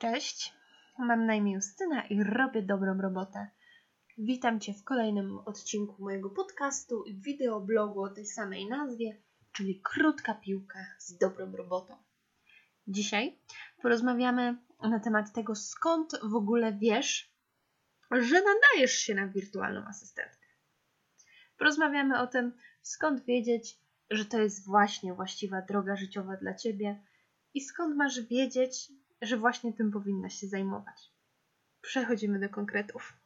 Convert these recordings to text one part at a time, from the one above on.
Cześć, mam na imię Justyna i robię dobrą robotę. Witam Cię w kolejnym odcinku mojego podcastu i wideoblogu o tej samej nazwie, czyli Krótka Piłka z dobrą robotą. Dzisiaj porozmawiamy na temat tego, skąd w ogóle wiesz, że nadajesz się na wirtualną asystentkę. Porozmawiamy o tym, skąd wiedzieć, że to jest właśnie właściwa droga życiowa dla Ciebie i skąd masz wiedzieć, że właśnie tym powinnaś się zajmować. Przechodzimy do konkretów.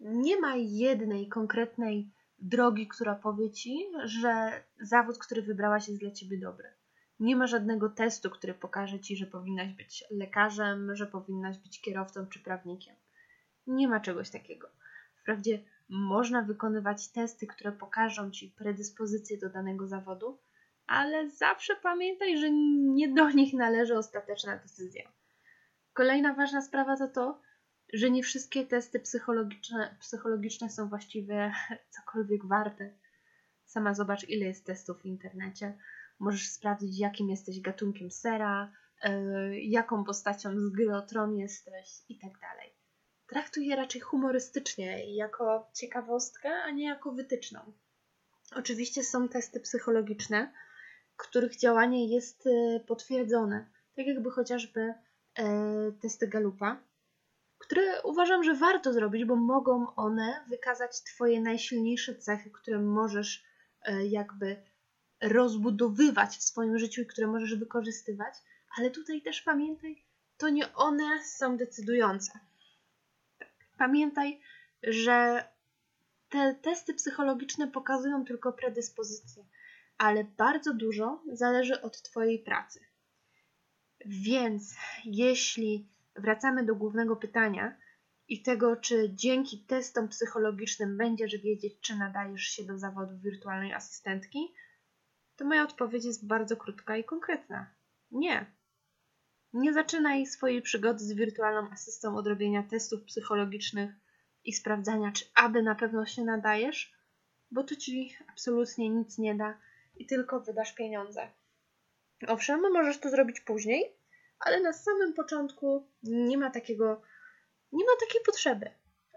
Nie ma jednej konkretnej drogi, która powie ci, że zawód, który wybrałaś, jest dla ciebie dobry. Nie ma żadnego testu, który pokaże ci, że powinnaś być lekarzem, że powinnaś być kierowcą czy prawnikiem. Nie ma czegoś takiego. Wprawdzie można wykonywać testy, które pokażą ci predyspozycję do danego zawodu, ale zawsze pamiętaj, że nie do nich należy ostateczna decyzja. Kolejna ważna sprawa to to, że nie wszystkie testy psychologiczne, psychologiczne są właściwie cokolwiek warte. Sama zobacz, ile jest testów w internecie. Możesz sprawdzić, jakim jesteś gatunkiem sera, yy, jaką postacią z gry o tron jesteś i tak dalej. Traktuj je raczej humorystycznie i jako ciekawostkę, a nie jako wytyczną. Oczywiście są testy psychologiczne, których działanie jest e, potwierdzone, tak jakby chociażby e, testy Galupa, które uważam, że warto zrobić, bo mogą one wykazać Twoje najsilniejsze cechy, które możesz e, jakby rozbudowywać w swoim życiu i które możesz wykorzystywać, ale tutaj też pamiętaj, to nie one są decydujące. Pamiętaj, że te testy psychologiczne pokazują tylko predyspozycje ale bardzo dużo zależy od Twojej pracy. Więc jeśli wracamy do głównego pytania i tego, czy dzięki testom psychologicznym będziesz wiedzieć, czy nadajesz się do zawodu wirtualnej asystentki, to moja odpowiedź jest bardzo krótka i konkretna. Nie. Nie zaczynaj swojej przygody z wirtualną asystą od robienia testów psychologicznych i sprawdzania, czy aby na pewno się nadajesz, bo to ci absolutnie nic nie da i tylko wydasz pieniądze. Owszem, możesz to zrobić później, ale na samym początku nie ma takiego, nie ma takiej potrzeby.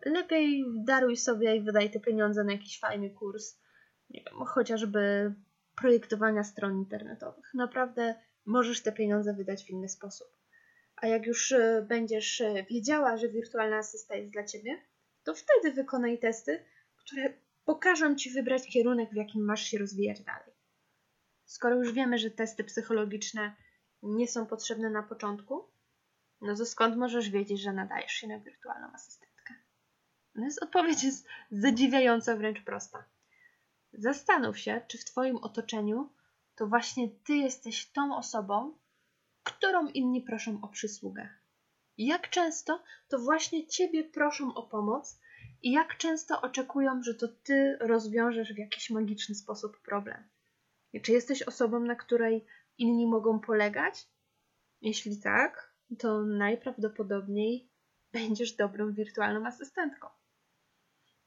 Lepiej daruj sobie i wydaj te pieniądze na jakiś fajny kurs, nie wiem, chociażby projektowania stron internetowych. Naprawdę możesz te pieniądze wydać w inny sposób. A jak już e, będziesz e, wiedziała, że wirtualna asysta jest dla ciebie, to wtedy wykonaj testy, które pokażą ci wybrać kierunek, w jakim masz się rozwijać dalej. Skoro już wiemy, że testy psychologiczne nie są potrzebne na początku, no to skąd możesz wiedzieć, że nadajesz się na wirtualną asystentkę? No jest, odpowiedź jest zadziwiająco wręcz prosta. Zastanów się, czy w Twoim otoczeniu to właśnie Ty jesteś tą osobą, którą inni proszą o przysługę. Jak często to właśnie Ciebie proszą o pomoc i jak często oczekują, że to Ty rozwiążesz w jakiś magiczny sposób problem. Czy jesteś osobą, na której inni mogą polegać? Jeśli tak, to najprawdopodobniej będziesz dobrą wirtualną asystentką.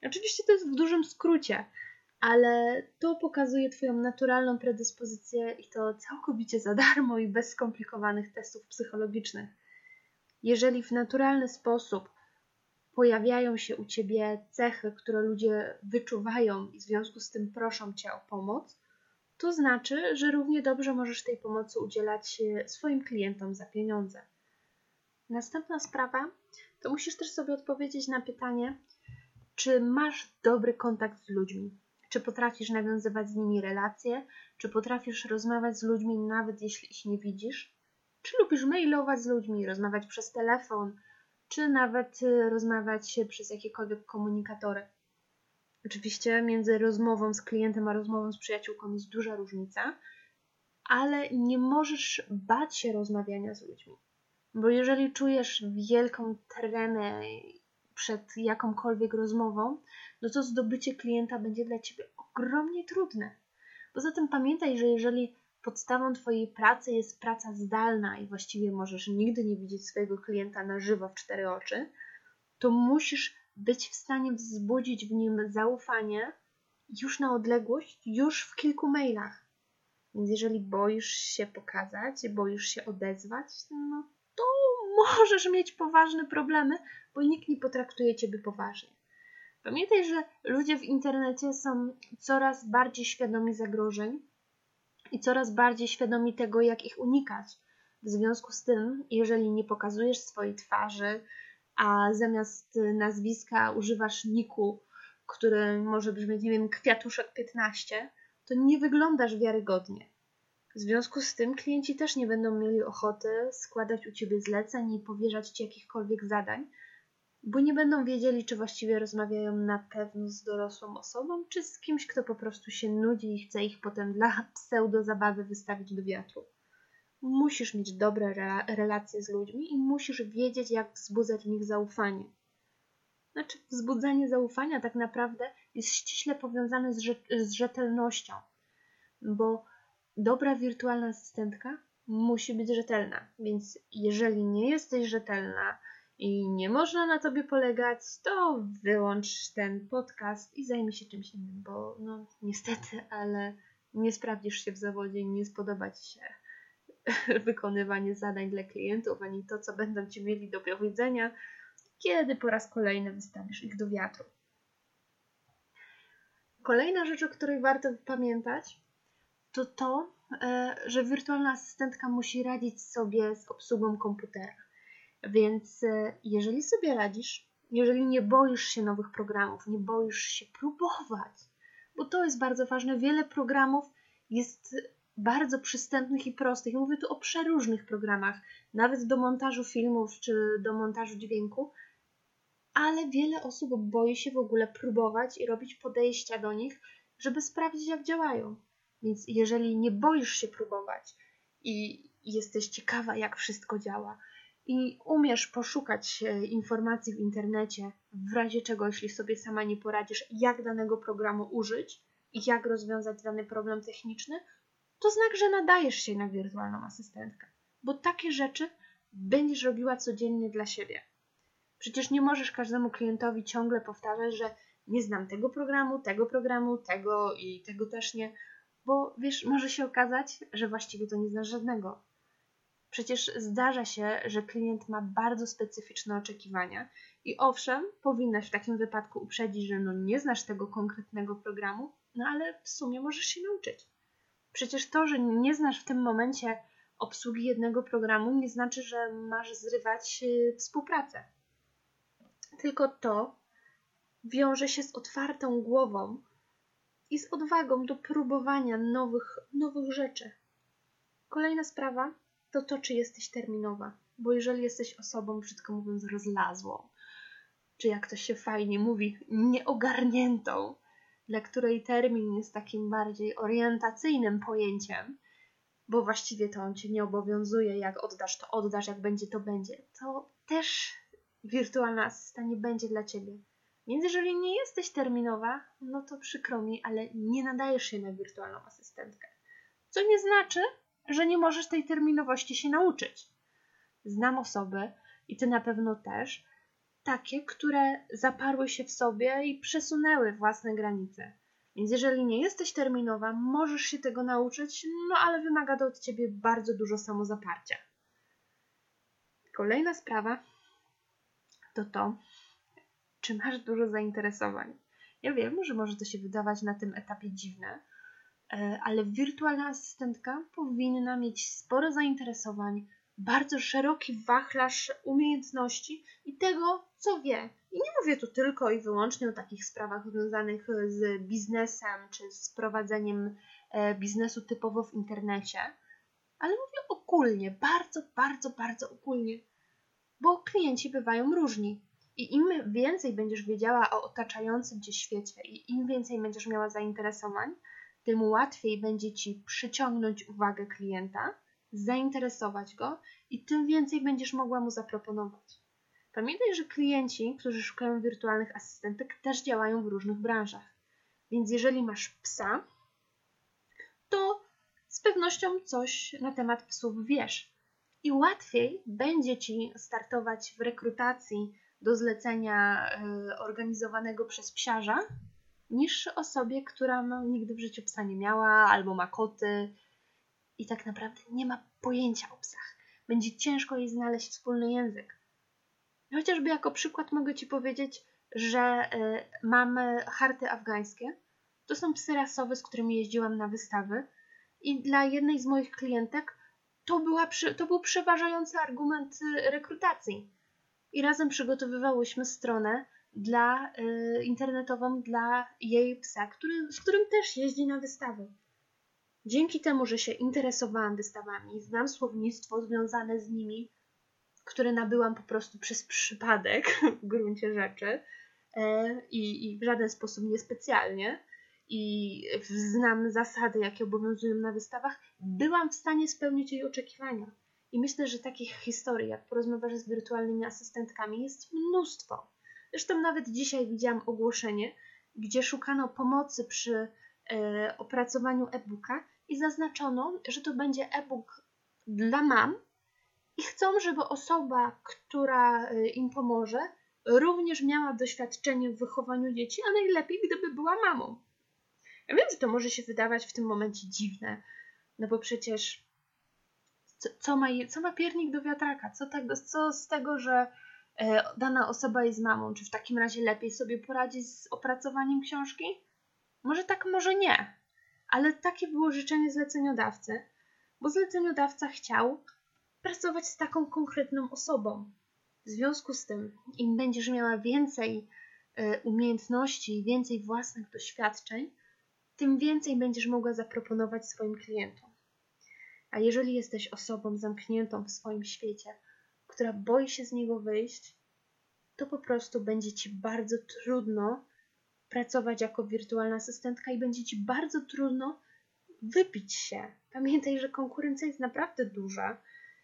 Oczywiście to jest w dużym skrócie, ale to pokazuje Twoją naturalną predyspozycję i to całkowicie za darmo i bez skomplikowanych testów psychologicznych. Jeżeli w naturalny sposób pojawiają się u Ciebie cechy, które ludzie wyczuwają i w związku z tym proszą Cię o pomoc, to znaczy, że równie dobrze możesz tej pomocy udzielać e, swoim klientom za pieniądze. Następna sprawa to musisz też sobie odpowiedzieć na pytanie, czy masz dobry kontakt z ludźmi, czy potrafisz nawiązywać z nimi relacje, czy potrafisz rozmawiać z ludźmi nawet jeśli ich nie widzisz, czy lubisz mailować z ludźmi, rozmawiać przez telefon, czy nawet e, rozmawiać przez jakiekolwiek komunikatory. Oczywiście między rozmową z klientem a rozmową z przyjaciółką jest duża różnica, ale nie możesz bać się rozmawiania z ludźmi. Bo jeżeli czujesz wielką tremę przed jakąkolwiek rozmową, no to zdobycie klienta będzie dla ciebie ogromnie trudne. Poza tym pamiętaj, że jeżeli podstawą Twojej pracy jest praca zdalna i właściwie możesz nigdy nie widzieć swojego klienta na żywo w cztery oczy, to musisz być w stanie wzbudzić w nim zaufanie już na odległość, już w kilku mailach. Więc jeżeli boisz się pokazać, boisz się odezwać, no to możesz mieć poważne problemy, bo nikt nie potraktuje ciebie poważnie. Pamiętaj, że ludzie w internecie są coraz bardziej świadomi zagrożeń i coraz bardziej świadomi tego, jak ich unikać. W związku z tym, jeżeli nie pokazujesz swojej twarzy, a zamiast nazwiska używasz niku, który może brzmieć, nie wiem, kwiatuszek 15, to nie wyglądasz wiarygodnie. W związku z tym klienci też nie będą mieli ochoty składać u ciebie zleceń i powierzać ci jakichkolwiek zadań, bo nie będą wiedzieli, czy właściwie rozmawiają na pewno z dorosłą osobą, czy z kimś, kto po prostu się nudzi i chce ich potem dla pseudo zabawy wystawić do wiatru. Musisz mieć dobre relacje z ludźmi i musisz wiedzieć, jak wzbudzać w nich zaufanie. Znaczy, wzbudzanie zaufania tak naprawdę jest ściśle powiązane z, z rzetelnością, bo dobra wirtualna asystentka musi być rzetelna. Więc jeżeli nie jesteś rzetelna i nie można na tobie polegać, to wyłącz ten podcast i zajmij się czymś innym, bo no niestety, ale nie sprawdzisz się w zawodzie, nie spodoba ci się wykonywanie zadań dla klientów, ani to, co będą ci mieli do powiedzenia, kiedy po raz kolejny wystawisz ich do wiatru. Kolejna rzecz, o której warto pamiętać, to to, e, że wirtualna asystentka musi radzić sobie z obsługą komputera. Więc e, jeżeli sobie radzisz, jeżeli nie boisz się nowych programów, nie boisz się próbować, bo to jest bardzo ważne, wiele programów jest bardzo przystępnych i prostych. mówię tu o przeróżnych programach, nawet do montażu filmów czy do montażu dźwięku, ale wiele osób boi się w ogóle próbować i robić podejścia do nich, żeby sprawdzić, jak działają. Więc jeżeli nie boisz się próbować i jesteś ciekawa, jak wszystko działa, i umiesz poszukać informacji w internecie, w razie czego, jeśli sobie sama nie poradzisz, jak danego programu użyć i jak rozwiązać dany problem techniczny, to znak, że nadajesz się na wirtualną asystentkę, bo takie rzeczy będziesz robiła codziennie dla siebie. Przecież nie możesz każdemu klientowi ciągle powtarzać, że nie znam tego programu, tego programu, tego i tego też nie, bo wiesz, może się okazać, że właściwie to nie znasz żadnego. Przecież zdarza się, że klient ma bardzo specyficzne oczekiwania i owszem, powinnaś w takim wypadku uprzedzić, że no nie znasz tego konkretnego programu, no ale w sumie możesz się nauczyć. Przecież to, że nie znasz w tym momencie obsługi jednego programu, nie znaczy, że masz zrywać y, współpracę. Tylko to wiąże się z otwartą głową i z odwagą do próbowania nowych, nowych rzeczy. Kolejna sprawa to to, czy jesteś terminowa. Bo jeżeli jesteś osobą, brzydko mówiąc, rozlazłą, czy jak to się fajnie mówi, nieogarniętą, dla której termin jest takim bardziej orientacyjnym pojęciem, bo właściwie to on cię nie obowiązuje, jak oddasz to oddasz, jak będzie to będzie, to też wirtualna asysta nie będzie dla ciebie. Więc jeżeli nie jesteś terminowa, no to przykro mi, ale nie nadajesz się na wirtualną asystentkę. Co nie znaczy, że nie możesz tej terminowości się nauczyć. Znam osoby, i ty na pewno też, takie, które zaparły się w sobie i przesunęły własne granice. Więc jeżeli nie jesteś terminowa, możesz się tego nauczyć, no ale wymaga to od ciebie bardzo dużo samozaparcia. Kolejna sprawa to to, czy masz dużo zainteresowań. Ja wiem, że może to się wydawać na tym etapie dziwne, e, ale wirtualna asystentka powinna mieć sporo zainteresowań, bardzo szeroki wachlarz umiejętności i tego, co wie. I nie mówię tu tylko i wyłącznie o takich sprawach związanych z biznesem czy z prowadzeniem e, biznesu typowo w internecie, ale mówię ogólnie, bardzo, bardzo, bardzo ogólnie, bo klienci bywają różni. I im więcej będziesz wiedziała o otaczającym cię świecie i im więcej będziesz miała zainteresowań, tym łatwiej będzie ci przyciągnąć uwagę klienta zainteresować go i tym więcej będziesz mogła mu zaproponować. Pamiętaj, że klienci, którzy szukają wirtualnych asystentek, też działają w różnych branżach. Więc jeżeli masz psa, to z pewnością coś na temat psów wiesz. I łatwiej będzie ci startować w rekrutacji do zlecenia y, organizowanego przez psiarza, niż osobie, która no, nigdy w życiu psa nie miała albo ma koty i tak naprawdę nie ma pojęcia o psach. Będzie ciężko jej znaleźć wspólny język. Chociażby jako przykład mogę Ci powiedzieć, że y, mamy harty afgańskie. To są psy rasowe, z którymi jeździłam na wystawy i dla jednej z moich klientek to, była, to był przeważający argument y, rekrutacji. I razem przygotowywałyśmy stronę dla, y, internetową dla jej psa, który, z którym też jeździ na wystawy. Dzięki temu, że się interesowałam wystawami, znam słownictwo związane z nimi, które nabyłam po prostu przez przypadek w gruncie rzeczy e, i, i w żaden sposób niespecjalnie, i znam zasady, jakie obowiązują na wystawach, byłam w stanie spełnić jej oczekiwania. I myślę, że takich historii, jak porozmawiasz z wirtualnymi asystentkami, jest mnóstwo. Zresztą nawet dzisiaj widziałam ogłoszenie, gdzie szukano pomocy przy e, opracowaniu e-booka i zaznaczono, że to będzie e-book dla mam i chcą, żeby osoba, która e, im pomoże, również miała doświadczenie w wychowaniu dzieci, a najlepiej, gdyby była mamą. Ja wiem, że to może się wydawać w tym momencie dziwne, no bo przecież co, co ma, co ma piernik do wiatraka? Co, tego, co z tego, że e, dana osoba jest mamą? Czy w takim razie lepiej sobie poradzi z opracowaniem książki? Może tak, może nie. Ale takie było życzenie zleceniodawcy, bo zleceniodawca chciał pracować z taką konkretną osobą. W związku z tym, im będziesz miała więcej e, umiejętności, więcej własnych doświadczeń, tym więcej będziesz mogła zaproponować swoim klientom. A jeżeli jesteś osobą zamkniętą w swoim świecie, która boi się z niego wyjść, to po prostu będzie ci bardzo trudno pracować jako wirtualna asystentka i będzie ci bardzo trudno wypić się. Pamiętaj, że konkurencja jest naprawdę duża.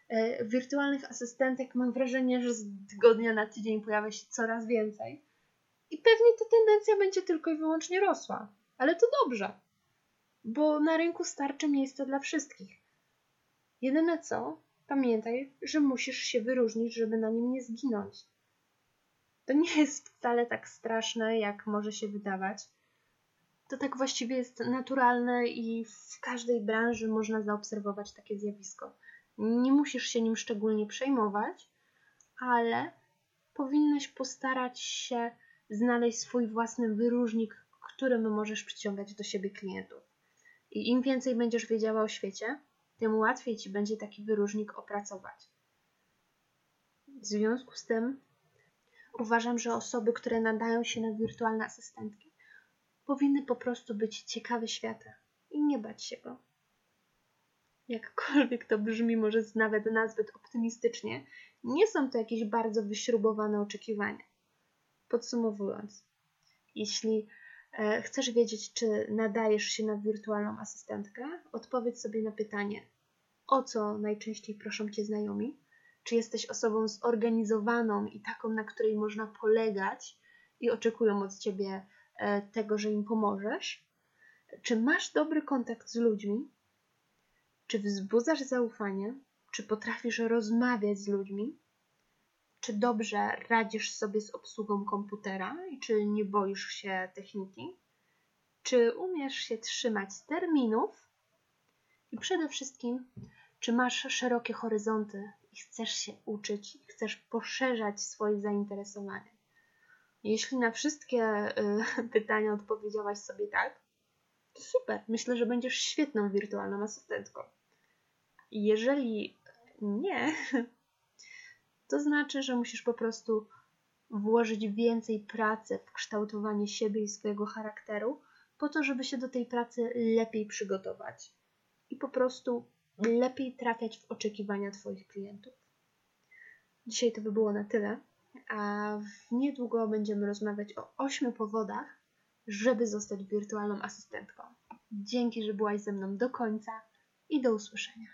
E, wirtualnych asystentek mam wrażenie, że z tygodnia na tydzień pojawia się coraz więcej. I pewnie ta tendencja będzie tylko i wyłącznie rosła. Ale to dobrze, bo na rynku starczy miejsca dla wszystkich. Jedyne co, pamiętaj, że musisz się wyróżnić, żeby na nim nie zginąć. To nie jest wcale tak straszne, jak może się wydawać. To tak właściwie jest naturalne i w każdej branży można zaobserwować takie zjawisko. Nie musisz się nim szczególnie przejmować, ale powinnaś postarać się znaleźć swój własny wyróżnik, którym możesz przyciągać do siebie klientów. I im więcej będziesz wiedziała o świecie, tym łatwiej ci będzie taki wyróżnik opracować. W związku z tym uważam, że osoby, które nadają się na wirtualne asystentki, powinny po prostu być ciekawe świata i nie bać się go. Jakkolwiek to brzmi może nawet nazbyt optymistycznie, nie są to jakieś bardzo wyśrubowane oczekiwania. Podsumowując, jeśli E, chcesz wiedzieć, czy nadajesz się na wirtualną asystentkę? Odpowiedz sobie na pytanie, o co najczęściej proszą cię znajomi? Czy jesteś osobą zorganizowaną i taką, na której można polegać i oczekują od ciebie e, tego, że im pomożesz? Czy masz dobry kontakt z ludźmi? Czy wzbudzasz zaufanie? Czy potrafisz rozmawiać z ludźmi? czy dobrze radzisz sobie z obsługą komputera i czy nie boisz się techniki, czy umiesz się trzymać terminów i przede wszystkim, czy masz szerokie horyzonty i chcesz się uczyć, i chcesz poszerzać swoje zainteresowania. Jeśli na wszystkie y, pytania odpowiedziałaś sobie tak, to super. Myślę, że będziesz świetną wirtualną asystentką. Jeżeli nie, to znaczy, że musisz po prostu włożyć więcej pracy w kształtowanie siebie i swojego charakteru, po to, żeby się do tej pracy lepiej przygotować i po prostu lepiej trafiać w oczekiwania Twoich klientów. Dzisiaj to by było na tyle, a niedługo będziemy rozmawiać o ośmiu powodach, żeby zostać wirtualną asystentką. Dzięki, że byłaś ze mną do końca i do usłyszenia.